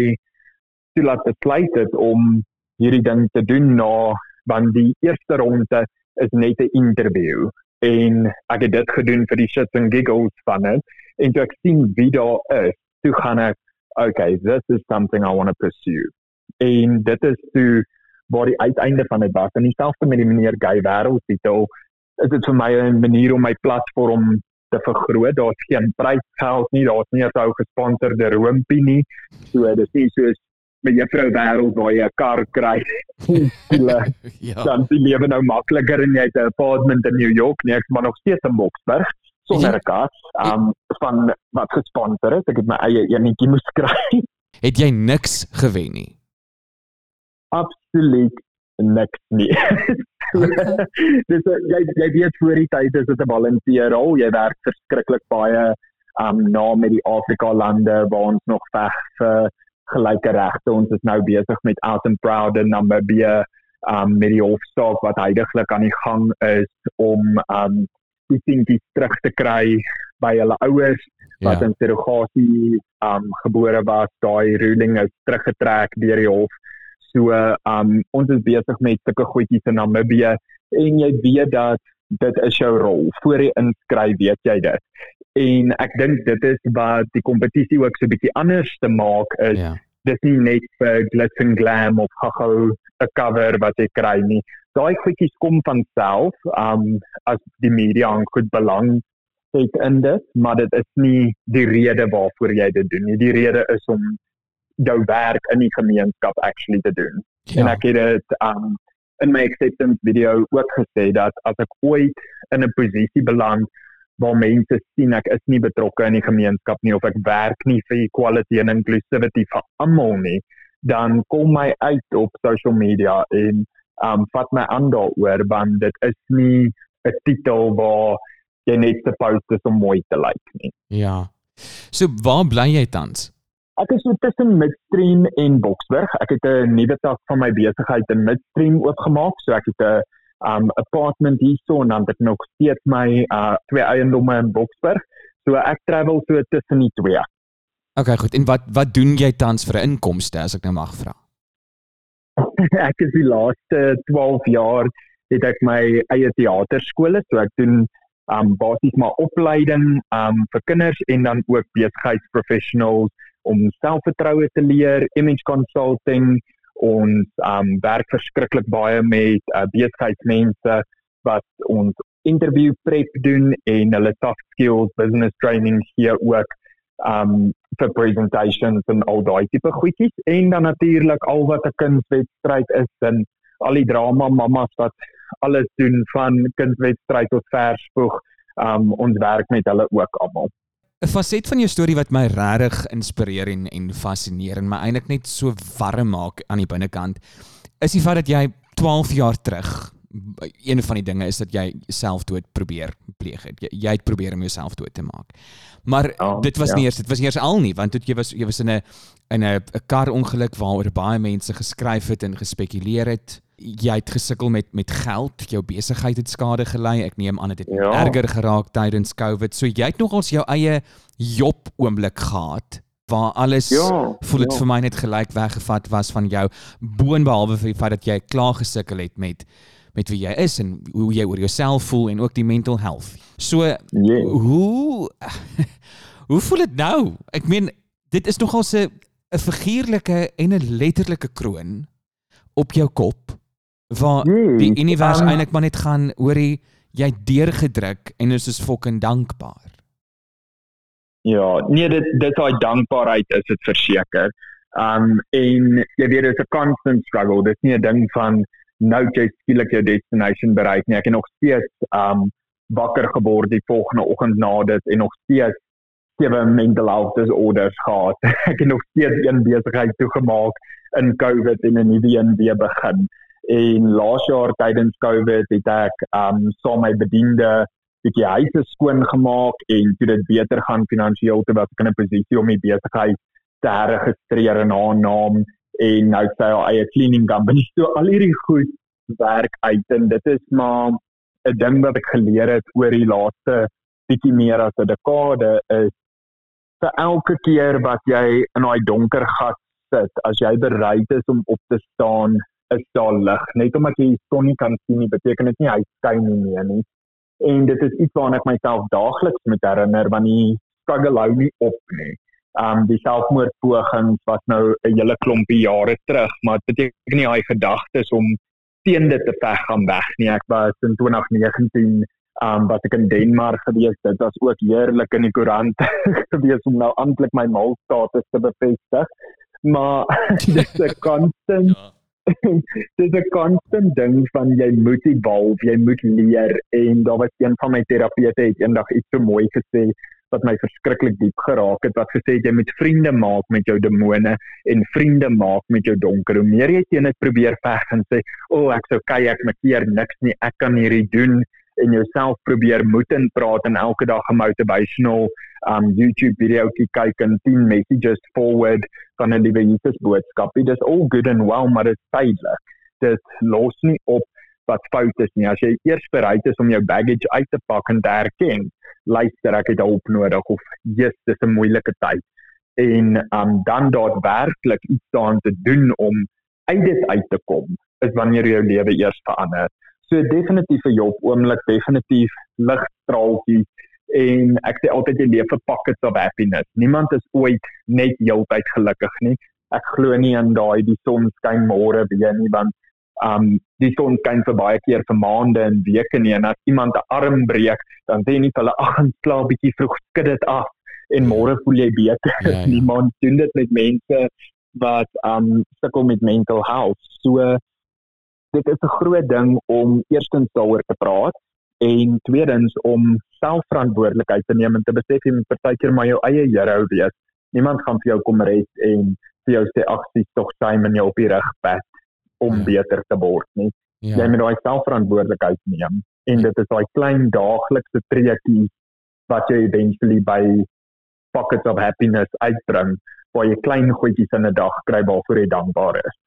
toe laat besluit het om hierdie ding te doen na want die eerste ronde is net 'n interview. En ek het dit gedoen vir die shits and giggles van dit. En toe ek sien wie daar is toe gaan ek okay this is something i want to pursue. En dit is toe waar die uiteinde van dit was. En dieselfde met die meneer gay wêreld titel is dit vir my 'n manier om my platform te vergroot. Daar's geen prysgeld nie. Daar's nie 'n ou gesponsorde roompie nie. So dis nie soos met juffrou wêreld waar jy 'n kar kry. ja. Dan die lewe nou makliker en jy het 'n apartment in New York, nee, ek maar nog steeds in Boksburg sonder 'n kar. Um van wat gesponsor is, ek het my eie enetjie moes kry. Het jy niks gewen nie? Absoluut niks nie. Dis jy jy weet voor die tyd is dit 'n volunteer rol. Jy werk verskriklik baie um na met die Afrika lande waar ons nog veg vir gelyke regte. Ons is nou besig met Out and Proud in Namibia um met die hofsaak wat heidaglik aan die gang is om um kinders terug te kry by hulle ouers wat ja. in surrogasie um gebore was. Daai ruling is teruggetrek deur die hof. So um ons is besig met sulke goedjies in Namibia en jy weet dat dit is jou rol. Voor jy inskryf, weet jy dit. En ek dink dit is wat die kompetisie ook so 'n bietjie anders te maak is. Ja. Dis nie net vir glitz and glam of gou 'n cover wat jy kry nie. Daai goedjies kom van self, um as die media aan goed belang het in dit, maar dit is nie die rede waarvoor jy dit doen nie. Die rede is om jou werk in die gemeenskap actually te doen. Ja. En ek het dit um in my acceptance video ook gesê dat as ek ooit in 'n posisie beland waar mense sien ek is nie betrokke in die gemeenskap nie of ek werk nie vir equality en inclusivity vir almal nie, dan kom my uit op social media en um vat my aan daaroor want dit is nie 'n titel waar jy net supposed is om mooi te lyk nie. Ja. So waar bly jy tans? Ek is so tussen Midstream en Boksburg. Ek het 'n nuwe tak van my besigheid in Midstream oopgemaak, so ek het 'n um apartment hierso en dan het ek nog steeds my uh twee eiendomme in Boksburg. So ek travel so tussen die twee. Okay, goed. En wat wat doen jy tans vir inkomste as ek nou mag vra? ek is die laaste 12 jaar het ek my eie teaterskole, so ek doen um basies maar opleiding um vir kinders en dan ook besigheidsprofessionals om selfvertroue te leer, image consulting ons um werk verskriklik baie met uh, besigheidsmense wat ons interview prep doen en hulle soft skills business training hier ook um vir presentations en al daai tipe goedjies. En dan natuurlik al wat 'n kindswedstryd is en al die drama mammas wat alles doen van kindswedstryd tot verspoeg um ons werk met hulle ook almal 'n faset van jou storie wat my regtig inspireer en en fascineer en my eintlik net so warm maak aan die binnekant is die feit dat jy 12 jaar terug een van die dinge is dat jy selfdood probeer pleeg het. Jy, jy het probeer om jouself dood te maak. Maar oh, dit was ja. nie eers dit was nie eers al nie want jy was jy was in 'n in 'n 'n kar ongeluk waaroor baie mense geskryf het en gespekuleer het jy het gesukkel met met geld, jou besigheid het skade gely. Ek neem aan dit het ja. erger geraak tydens COVID. So jy het nogals jou eie job oomblik gehad waar alles ja, voel dit ja. vir my net gelyk weggevat was van jou boonbehalwe vir die feit dat jy klaar gesukkel het met met wie jy is en hoe jy oor jouself voel en ook die mental health. So yeah. hoe hoe voel dit nou? Ek meen dit is nogal 'n 'n figuurlike en 'n letterlike kroon op jou kop waar nee, die univers um, eintlik maar net gaan oor jy jy deurgedruk en is soos fucking dankbaar. Ja, nee dit dit daai dankbaarheid is dit verseker. Um en jy weet dit is 'n constant struggle. Dit is nie 'n ding van nou jy skielik jou destination bereik nie. Ek het nog steeds um wakker geword die volgende oggend na dit en nog steeds sewe mental health disorders gehad. ek het nog steeds een besigheid toegemaak in COVID en 'n nuwe een weer begin en laas jaar tydens Covid het ek um saam my bediende bietjie huise skoon gemaak en toe dit beter gaan finansiëel te wat ek in 'n posisie om die besigheid te herregistreer in haar naam en nou sy haar eie cleaning company. So al hierdie goed werk uit en dit is maar 'n ding wat ek geleer het oor die laaste bietjie meer as 'n dekade is vir elke keer wat jy in daai donker gat sit as jy bereid is om op te staan is daar lig. Net omdat jy die son nie kan sien nie, beteken dit nie hy skyn nie meer nie. En dit is iets waarna ek myself daagliks moet herinner want die struggle hou nie op nie. Um die selfmoordpogings was nou 'n hele klompie jare terug, maar dit beteken nie hy gedagtes om teen dit te veg gaan weg nie. Ek was in 2019 um wat ek in Denemark gewees het. Was ook heerlik in die koerant gewees om nou amptelik my malstatus te bevestig. Maar dis 'n constant ja dit is 'n konstant ding van jy moet evolve, jy moet leer en daar was een van my terapeute het eendag iets so mooi gesê wat my verskriklik diep geraak het wat gesê het jy moet vriende maak met jou demone en vriende maak met jou donker. Hoe meer jy teen dit probeer veg en sê, "O, oh, ek's okay, ek maak hier niks nie, ek kan hierdie doen." En jouself probeer moed in praat en elke dag 'n motivational um YouTube video kyk en 10 messages forward van 'n liewe Jesus boodskap. Dit is all good and well, maar dit is tydelik. Dit los nie op wat fout is nie. As jy eers bereid is om jou baggage uit te pak en te erken, luister ek het hulp nodig of Jesus, dis 'n moeilike tyd. En um dan daadwerklik iets daaraan te doen om uit dit uit te kom, is wanneer jou lewe eers verander. So definitief 'n job oomblik, definitief ligstraaltjies en ek sê altyd jy leef 'n pockets of happiness. Niemand is ooit net heeltyd gelukkig nie. Ek glo nie in daai die son skyn môre weer nie want um die son skyn vir baie keer vir maande en weke nie en as iemand 'n arm breek, dan sê nie hulle ag, slaap bietjie vroeg, skud dit af en môre voel jy beter. Ja, ja. Niemand doen dit met mense wat um sukkel met mental health. So dit is 'n groot ding om eerstens daaroor te praat en tweedens om selfverantwoordelikheid te neem en te besef jy moet partykeer maar jou eie hero wees. Niemand gaan vir jou kom red en vir jou sê ag, dis tog sy men jou op die reg pad om ja. beter te word nie. Ja. Jy moet daai selfverantwoordelikheid neem en dit is daai klein daaglikse treetjies wat jy eventually by pockets of happiness uitbring waar jy klein goedjies in 'n dag kry waarvoor jy dankbaar is.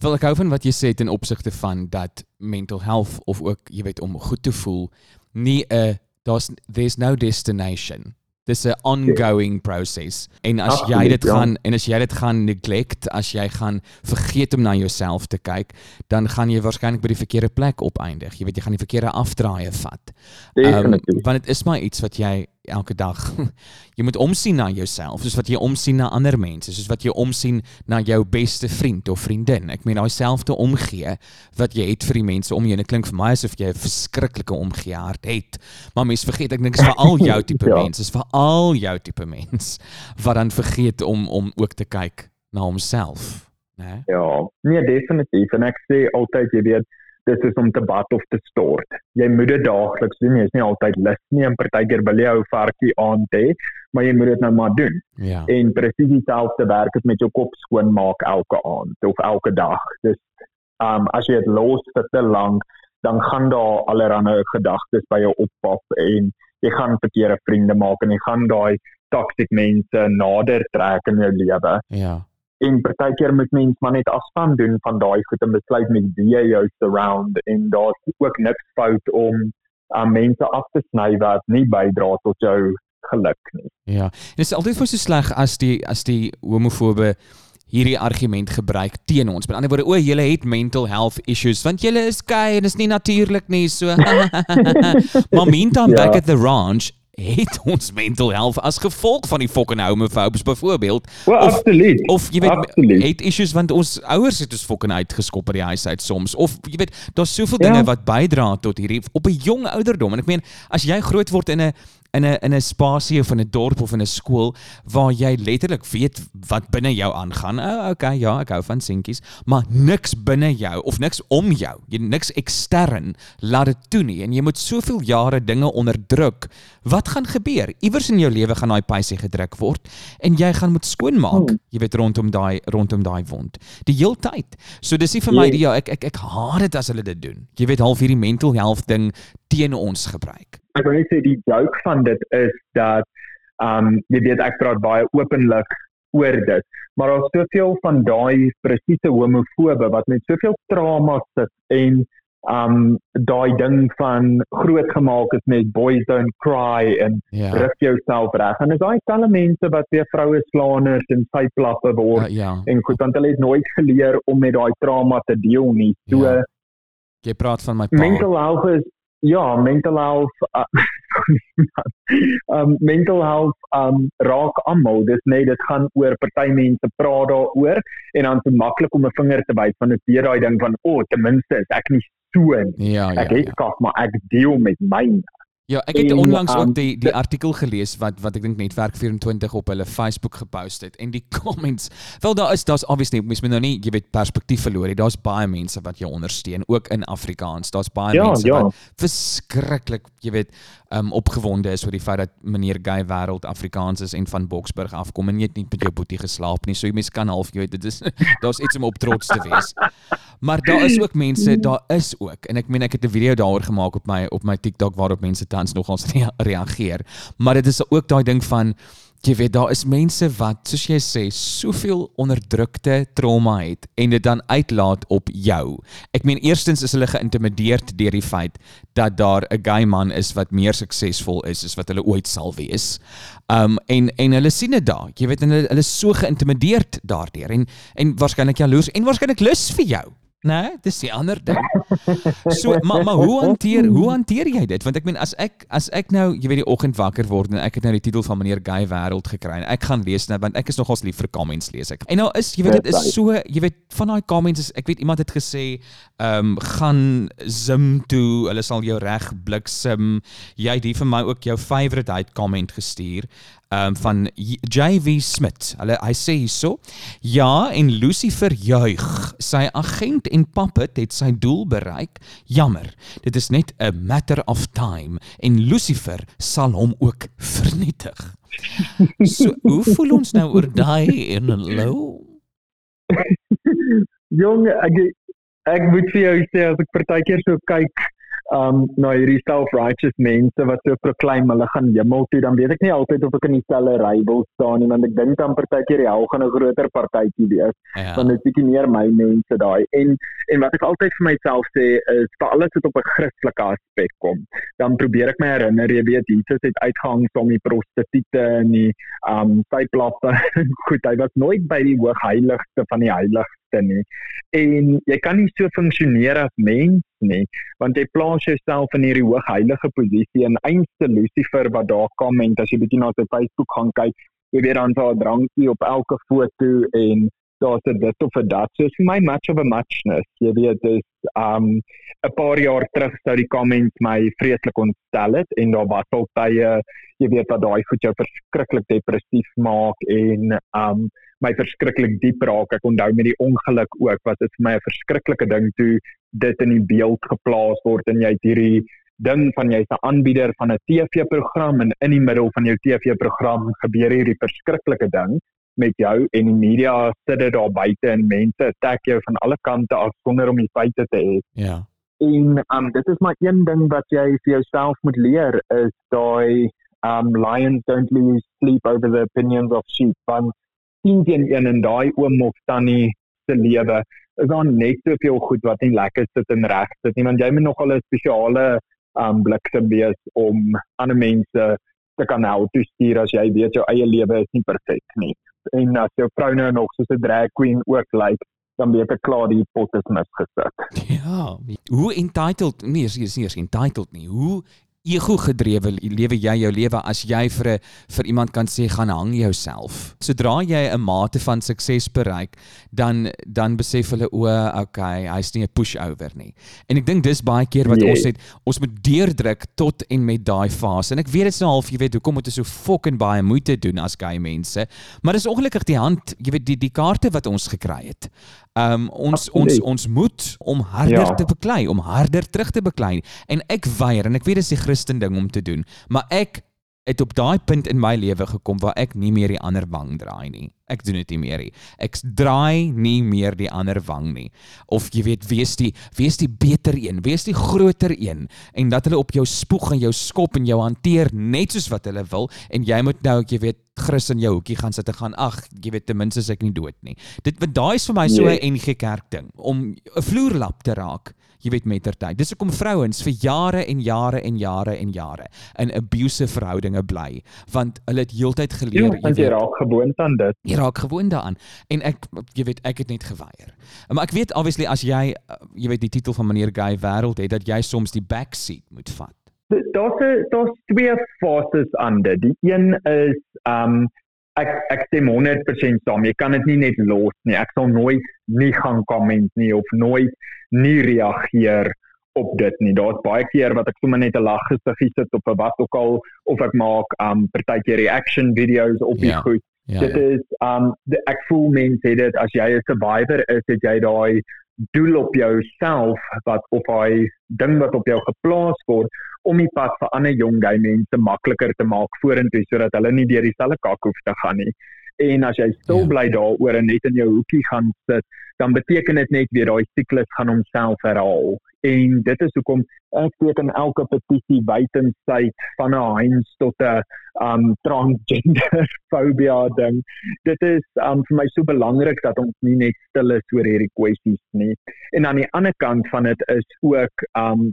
Wil ek hou van wat jy sê ten opsigte van dat mental health of ook jy weet om goed te voel nie 'n daar's there's no destination. Dis 'n ongoing proses en as Absoluut, jy dit ja. gaan en as jy dit gaan neglect as jy gaan vergeet om na jouself te kyk dan gaan jy waarskynlik by die verkeerde plek opeindig. Jy weet jy gaan die verkeerde afdraaie vat. Um, want dit is maar iets wat jy elke dag. Jy moet omsien na jouself soos wat jy omsien na ander mense soos wat jy omsien na jou beste vriend of vriendin. Ek meen daai selfde omgee wat jy het vir die mense om jou dit klink vir my asof jy 'n verskriklike omgee hart het maar mense vergeet ek dink is vir al jou tipe ja. mense is vir al jou tipe mens wat dan vergeet om om ook te kyk na homself né ja. Nee definitief. En ek sê altyd jy weet dit is om te bad of te stort. Jy moet dit daagliks doen. Jy is nie altyd lus nie en partykeer wil jy ou varkie aand hê, maar jy moet dit nou maar doen. Ja. En presies dieselfde werk dit met jou kop skoon maak elke aand of elke dag. Dis um as jy dit los vir te lank, dan gaan daar allerlei gedagtes by jou oppop en jy gaan verkeerde vriende maak en jy gaan daai toxic mense nader trek in jou lewe. Ja en partykeer moet mens maar net afstand doen van daai goed en besluit met wie jy jou surround en daar's ook niks fout om aan um, mense af te sny wat nie bydra tot jou geluk nie. Ja. Dit is altyd vir so sleg as die as die homofobe hierdie argument gebruik teen ons. Met ander woorde, o, julle het mental health issues want julle is gay en is nie natuurlik nie. So Maar meantime ja. back at the ranch het ons mental health as gevolg van die fucking homophobes byvoorbeeld well, of absoluut of jy weet absoluut. het issues want ons ouers het ons fucking uitgeskop by die huis uit soms of jy weet daar's soveel ja. dinge wat bydra tot hierdie op 'n jong ouderdom en ek meen as jy groot word in 'n in 'n in 'n spasie of in 'n dorp of in 'n skool waar jy letterlik weet wat binne jou aangaan. O, oh, okay, ja, ek hou van seentjies, maar niks binne jou of niks om jou. Jy niks ekstern laat dit toe nie en jy moet soveel jare dinge onderdruk. Wat gaan gebeur? Iewers in jou lewe gaan daai pysie gedruk word en jy gaan moet skoonmaak. Hmm. Jy weet rondom daai rondom daai wond. Die heeltyd. So dis nie vir my die ja, ek ek ek haat dit as hulle dit doen. Jy weet half hierdie mental health ding teen ons gebruik ek wil net sê die joke van dit is dat um jy weet ek praat baie openlik oor dit maar daar's soveel van daai presiese homofobe wat met soveel trauma sit en um daai ding van groot gemaak is met boys don't cry en ja. ruk jouself reg en is daai talle mense wat weer vroue slaaners en syplappe word uh, ja. en goed want hulle het nooit geleer om met daai trauma te deel nie so ja. jy praat van my pa mental health is ja, mental health uh, um mental health um raak almal. Dis net dit gaan oor party mense praat daaroor en dan dit maklik om 'n vinger te wys van 'n weer daai ding van o, oh, ten minste is ek nie so nie. Ja, ja, ek het ja. kos maar ek deel met myne. Ja, ek het en, onlangs um, ook die die artikel gelees wat wat ek dink Netwerk 24 op hulle Facebook gepost het en die comments. Wel daar is daar's obviously mens moet nou nie jy weet perspektief verloor nie. Daar's baie mense wat jou ondersteun ook in Afrikaans. Daar's baie ja, mense ja. wat verskriklik, jy weet, um opgewonde is oor die feit dat meneer Gay wêreld Afrikaans is en van Boksburg afkom en jy het nie met jou boetie geslaap nie. So jy mens kan half jy weet dit is daar's iets om op trots te wees. Maar daar is ook mense, daar is ook en ek meen ek het 'n video daaroor gemaak op my op my TikTok waarop mense tans nogals reageer. Maar dit is ook daai ding van jy weet daar is mense wat soos jy sê soveel onderdrukte trauma het en dit dan uitlaat op jou. Ek meen eerstens is hulle geïntimideerd deur die feit dat daar 'n gay man is wat meer suksesvol is as wat hulle ooit sal wees. Um en en hulle sien dit daar. Jy weet hulle hulle is so geïntimideerd daardeur en en waarskynlik jaloers en waarskynlik lus vir jou. Nee, dis die ander ding. So, maar maar hoe hanteer hoe hanteer jy dit? Want ek meen as ek as ek nou, jy weet die oggend wakker word en ek het nou die titel van meneer Guy wêreld gekry en ek gaan lees nou want ek is nogals lief vir comments lees ek. En nou is jy weet dit is so, jy weet van daai comments is ek weet iemand het gesê, ehm gaan Zim toe, hulle sal jou reg bliksem. Jy het hier vir my ook jou favorite hyt comment gestuur um, van JV Smith. Hulle hy sê hierso: "Ja, en Lucifer juig. Sy agent en puppet het sy doel bereik. Jammer. Dit is net 'n matter of time en Lucifer sal hom ook vernietig." So, hoe voel ons nou oor daai in 'n low? Jong, ek ek moet vir jou sê as ek partykeer so kyk um nou hierdie self-righteous mense wat so proclaim hulle gaan hemel toe, dan weet ek nie altyd of ek in dieselfde ry wil staan nie, want ek dink dan partykeer die hel gaan 'n groter partytjie wees. Ja. Want dit is bietjie meer my mense daai. En en wat ek altyd vir myself sê is vir alles wat op 'n Christelike aspek kom, dan probeer ek my herinner, jy weet Jesus het uitgehang saam met prostituie en die um syplappe. Goed, hy was nooit by die hoogheiligste van die heiligste nie. En jy kan nie so funksioneer as mens nie, want jy plaas jouself in hierdie hoogheilige posisie en einste Lucifer wat daar kom en as jy bietjie na sy Facebook gaan kyk, jy weet dan daar drankie op elke foto en daar's 'n dit of 'n dat. So vir my much of a muchness. Jy weet dis um 'n paar jaar terug sou die comments my vreeslik ontstel het en daar was al tye jy weet dat daai goed jou verskriklik depressief maak en um my verskriklik diep raak. Ek onthou met die ongeluk ook was dit vir my 'n verskriklike ding toe dit in die beeld geplaas word en jy het hierdie ding van jy's 'n aanbieder van 'n TV-program en in die middel van jou TV-program gebeur hierdie verskriklike ding met jou en die media sit dit daar buite en mense attack jou van alle kante af sonder om die feite te hê. Ja. En um dit is maar een ding wat jy vir jouself moet leer is daai um lions don't lose sleep over the opinions of sheep. Want sien jy een en daai oom of tannie se lewe is dan net soveel goed wat nie lekker sit en reg sit nie want jy moet nogal 'n spesiale um blik te wees om ander mense te kan help te stuur as jy weet jou eie lewe is nie perfek nie en as jou vrou nou nog soos 'n drag queen ook lyk, like, dan weet ek klaar die pot is misgesit. Ja, hoe entitled nee, is nie eens entitled nie. Hoe ego gedrewe lewe jy jou lewe as jy vir 'n vir iemand kan sê gaan hang jouself. Sodra jy 'n mate van sukses bereik, dan dan besef hulle o, okay, hy's nie 'n pushover nie. En ek dink dis baie keer wat yes. ons het ons moet deurdruk tot en met daai fase. En ek weet dit is nou half, jy weet, hoekom moet ons so fucking baie moeite doen as gay mense? Maar dis ongelukkig die hand, jy weet, die die kaarte wat ons gekry het. Um ons Absoluut. ons ons moet om harder ja. te beklei, om harder terug te beklei. En ek weier en ek weet dit is die Christen ding om te doen, maar ek het op daai punt in my lewe gekom waar ek nie meer die ander wang draai nie. Ek doen dit nie meer nie. Ek draai nie meer die ander wang nie. Of jy weet, wees die wees die beter een, wees die groter een en dat hulle op jou spoeg en jou skop en jou hanteer net soos wat hulle wil en jy moet nou jy weet Chris in jou hoekie gaan sit en gaan ag, jy weet ten minste ek nie dood nie. Dit want daai is vir my so 'n nee. NG Kerk ding om 'n vloerlap te raak jy weet mettertyd. Dis hoekom vrouens vir jare en jare en jare en jare in abusive verhoudinge bly, want hulle het heeltyd geleer ja, jy, jy raak gewoond aan dit. Jy raak gewoond daaraan en ek jy weet ek het net geweier. Maar ek weet obviously as jy jy weet die titel van meneer Guy wêreld het dat jy soms die backseat moet vat. Daar's daar's twee fases aan dit. Die een is um ek ek stem 100% saam. Jy kan dit nie net los nie. Ek sal nooit nie gaan komment nie of nooit nie reageer op dit nie. Daar's baie keer wat ek sommer net 'n lag gesiggie sit op 'n wat ook al of ek maak um partykeer reaction videos op die ja, goed. Ja, dit ja. is um die, ek voel mense het dit as jy 'n survivor is, het jy daai doel op jouself wat of hy ding wat op jou geplaas word om die pad vir ander jong gay mense makliker te maak vorentoe sodat hulle nie deur dieselfde kak hoef te gaan nie. En as jy stil ja. bly daaroor en net in jou hoekie gaan sit, dan beteken dit net weer daai siklus gaan homself herhaal. En dit is hoekom ek teken elke petisie buitensyd van 'n Heinz tot 'n um transgender fobia ding. Dit is um vir my so belangrik dat ons nie net stil is oor hierdie kwessies nie. En aan die ander kant van dit is ook um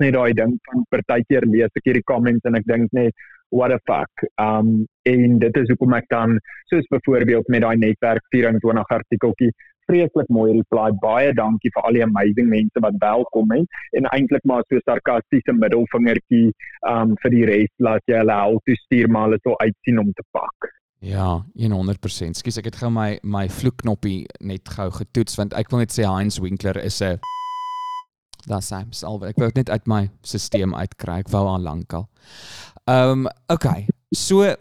net daai ding van partykeer lees ek hierdie comments en ek dink net what a fuck. Um en dit is hoekom ek dan soos byvoorbeeld met daai netwerk 24 artikeltjie vreeslik mooi reply. Baie dankie vir al die amazing mense wat welkom het en eintlik maar so sarkastiese middelvingertjie um vir die res laat jy hulle help te stuur maar hulle sou uitsien om te pak. Ja, 100%. Skus ek het gou my my vloekknoppie net gou getoets want ek wil net sê Heinz Winkler is 'n Daar's hy, salwe. Ek wou dit net uit my stelsel uitkry. Ek wou al lankal. Ehm, um, okay. So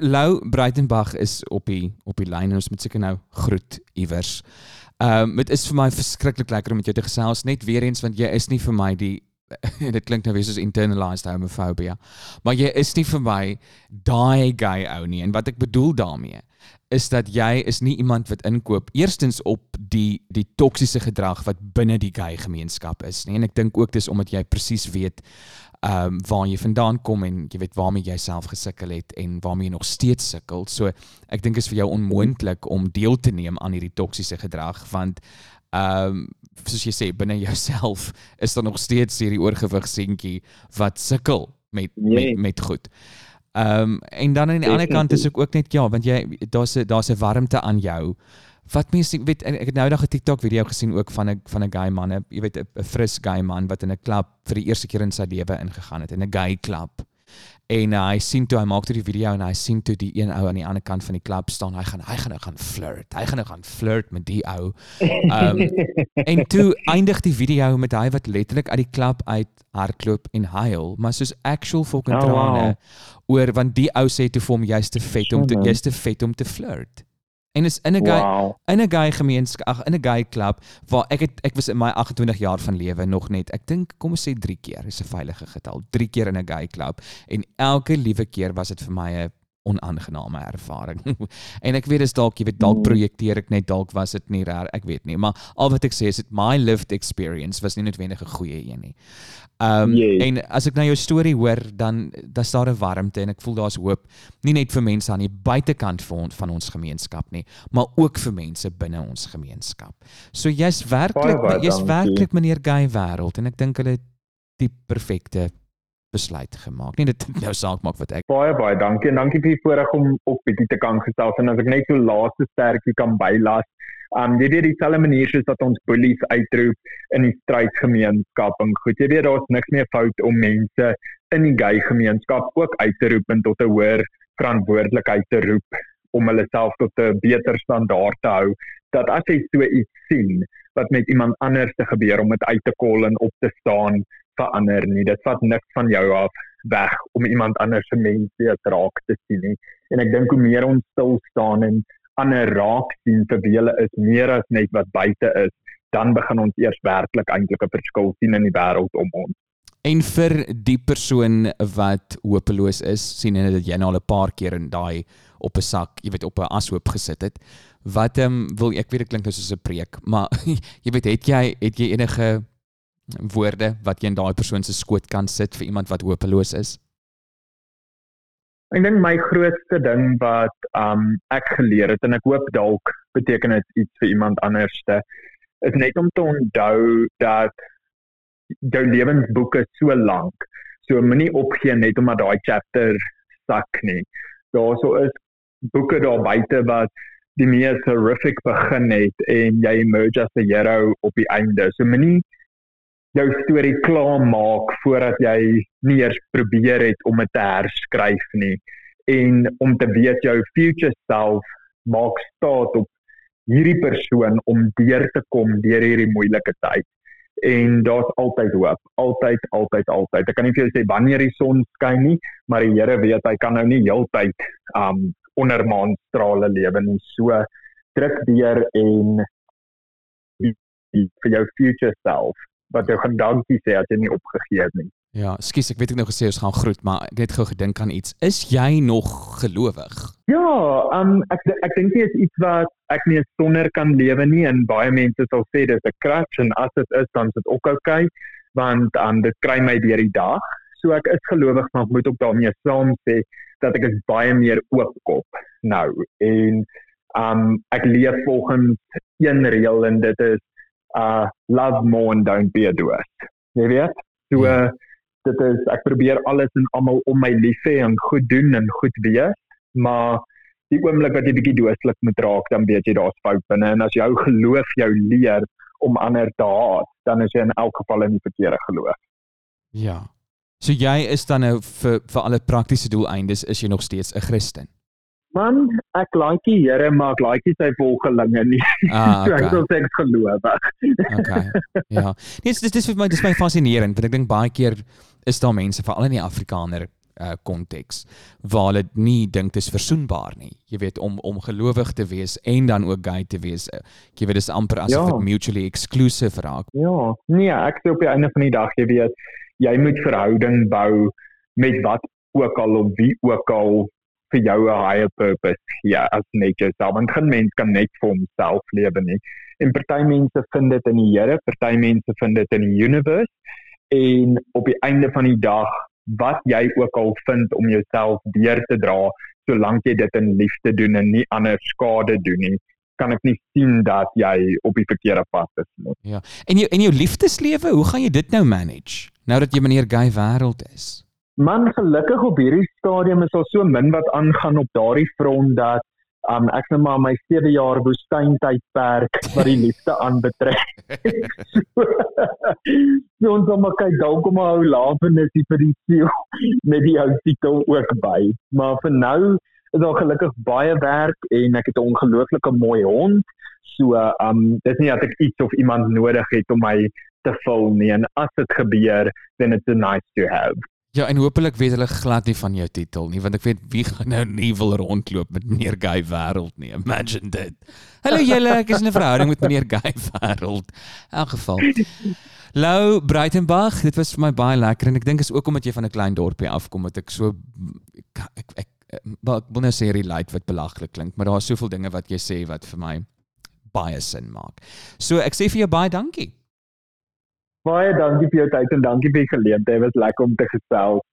Lou Breitenberg is op die op die lyn en ons moet seker nou groet iewers. Ehm, um, dit is vir my verskriklik lekker om met jou te gesels net weer eens want jy is nie vir my die dit klink nou weer soos internalized homophobia. Maar jy is nie vir my daai gay ou nie en wat ek bedoel daarmee is dat jy is nie iemand wat inkoop eerstens op die die toksiese gedrag wat binne die gay gemeenskap is nie en ek dink ook dis omdat jy presies weet ehm um, waar jy vandaan kom en jy weet waarmee jy self gesukkel het en waarmee jy nog steeds sukkel. So ek dink is vir jou onmoontlik om deel te neem aan hierdie toksiese gedrag want ehm um, soos jy sê binne jouself is daar nog steeds hierdie oorgewig seentjie wat sukkel met nee. met met goed. Ehm um, en dan aan die ander kant is ek ook net ja, want jy daar's 'n daar's 'n warmte aan jou. Wat mense weet ek het nou daag 'n TikTok video gesien ook van 'n van 'n gay man, jy weet 'n fris gay man wat in 'n klub vir die eerste keer in sy lewe ingegaan het in 'n gay klub. En uh, hy sien toe hy maak toe die video en hy sien toe die een ou aan die ander kant van die klub staan. Hy gaan hy gaan nou gaan flirt. Hy gaan nou gaan flirt met die ou. Um, en toe eindig die video met hy wat letterlik uit die klub uit hardloop en huil, maar soos actual fucking oh, trane wow. oor want die ou sê toe vir hom jy's te vet om te jy's te vet om te flirt. En is in 'n gay wow. in 'n gay gemeenskap, in 'n klub waar ek het ek was in my 28 jaar van lewe nog net. Ek dink kom ons sê 3 keer is 'n veilige getal. 3 keer in 'n gay klub en elke liewe keer was dit vir my 'n onaangename ervaring. en ek weet dis dalk jy weet dalk mm. projekteer ek net dalk was dit nie reg ek weet nie maar al wat ek sê is dit my lived experience was nie noodwendig 'n goeie een nie. Um, yes. en as ek na jou storie hoor dan daar's daar 'n warmte en ek voel daar's hoop nie net vir mense aan die buitekant van van ons gemeenskap nie maar ook vir mense binne ons gemeenskap. So jy's werklik jy's werklik meneer gay wêreld en ek dink hulle die perfekte besluit gemaak. Nie dit nou saak maak wat ek Baie baie dankie en dankie vir die voorreg om op bietjie te kan gesels en as ek net so laaste sterkie kan bylas. Um jy weet dieselfde manier soos dat ons bullies uitroep in die strydsgemeenskap en goed jy weet daar's niks meer fout om mense in die gay gemeenskap ook uit te roep en tot 'n hoër verantwoordelikheid te roep om hulle self tot 'n beter standaard te hou dat as jy so iets sien wat met iemand anders te gebeur om dit uit te kol en op te staan verander nie. Dit vat niks van jou af weg om iemand anders se mense raak te sien nie. En ek dink hoe meer ons stil staan en ander raak sien vir wie hulle is meer as net wat buite is, dan begin ons eers werklik eintlik 'n verskil sien in die wêreld om ons. En vir die persoon wat hopeloos is, sien jy dat jy nou al 'n paar keer in daai op 'n sak, jy weet op 'n ashoop gesit het. Wat ehm um, wil ek weet dit klink nou soos 'n preek, maar jy weet het jy het jy enige woorde wat jy in daai persoon se skoot kan sit vir iemand wat hopeloos is? Ek dink my grootste ding wat um ek geleer het en ek hoop dalk beteken dit iets vir iemand anderste is net om te onthou dat jou lewensboek is so lank. So moenie opgee net omdat daai chapter sak nie. Daarso is boeke daar buite wat die mees horrific begin het en jy emerge as 'n hero op die einde. So moenie jou storie klaar maak voordat jy nie eers probeer het om dit te herskryf nie en om te weet jou future self maak staat op hierdie persoon om deur te kom deur hierdie moeilike tyd en daar's altyd hoop altyd altyd altyd ek kan nie vir jou sê wanneer die son skyn nie maar die Here weet hy kan nou nie heeltyd um onder maanstrale lewe nie so druk deur en vir jou future self wat jou gaan dankie sê as jy nie opgegee het nie. Ja, skus, ek weet ek nou gesê ons gaan groet, maar ek het gou gedink aan iets. Is jy nog gelowig? Ja, um ek ek dink dit is iets wat ek nie sonder kan lewe nie en baie mense sal sê dis 'n crutch en as dit is dan is dit ook oukei okay, want um dit kry my deur die dag. So ek is gelowig, maar ek moet ook daarmee saam sê dat ek is baie meer oopkop nou en um ek leef volgens een reël en dit is uh love more and don't be a doer. Jy weet? So uh, dit is ek probeer alles en almal om my lief hê en goed doen en goed wees, maar die oomblik wat jy bietjie dooslik moet raak, dan weet jy daar's fout binne en as jou geloof jou leer om ander te haat, dan is jy in elk geval in die verkeerde geloof. Ja. So jy is dan nou vir vir alle praktiese doeleindes is jy nog steeds 'n Christen? Man, ek like die Here, maar ek like nie sy volgelinge nie. Ah, okay. so ek sê ek gelowig. okay. Ja. Nee, dis dis vir my dis my fascinerend want ek dink baie keer is daar mense veral in die Afrikaner uh konteks waar hulle nie dink dit is versoenbaar nie. Jy weet om om gelowig te wees en dan ook gay te wees. Uh, jy weet dis amper asof dit ja. mutually exclusive raak. Ja. Nee, ek sê op die einde van die dag jy weet jy moet verhouding bou met wat ook al of wie ook al vir jou 'n higher purpose gee as net jouself. Want geen mens kan net vir homself lewe nie. En party mense vind dit in die Here, party mense vind dit in die universe en op die einde van die dag wat jy ook al vind om jouself deur te dra solank jy dit in liefde doen en nie ander skade doen nie kan ek nie sien dat jy op die verkeerde pad is nie. Ja. En jou en jou liefdeslewe, hoe gaan jy dit nou manage nou dat jy meneer Guy wêreld is? Man, gelukkig op hierdie stadium is daar so min wat aangaan op daardie front dat um ek nou maar my 7 jaar woestyntydperk wat die liefde aanbetref. so ons moet kyk dalk om hou lafenis vir die siel met die ou titel ook by. Maar vir nou is daar gelukkig baie werk en ek het 'n ongelooflike mooi hond. So um dis nie dat ek iets of iemand nodig het om my te vul nie en as dit gebeur, then it's a nice to have. Ja, en hopelik weet hulle glad nie van jou titel nie, want ek weet wie gaan nou nie wil rondloop met meneer Guy Wêreld nie. Imagine dit. Hallo julle, ek is in 'n verhouding met meneer Guy Wêreld. In elk geval. Lou Breitenberg, dit was vir my baie lekker en ek dink is ook omdat jy van 'n klein dorpie afkom dat ek so ek ek, ek, ek wil nou sê relate wat belaglik klink, maar daar is soveel dinge wat jy sê wat vir my baie sin maak. So ek sê vir jou baie dankie. Baie dankie vir jou tyd en dankie vir die geleentheid. Dit was lekker om te gesels.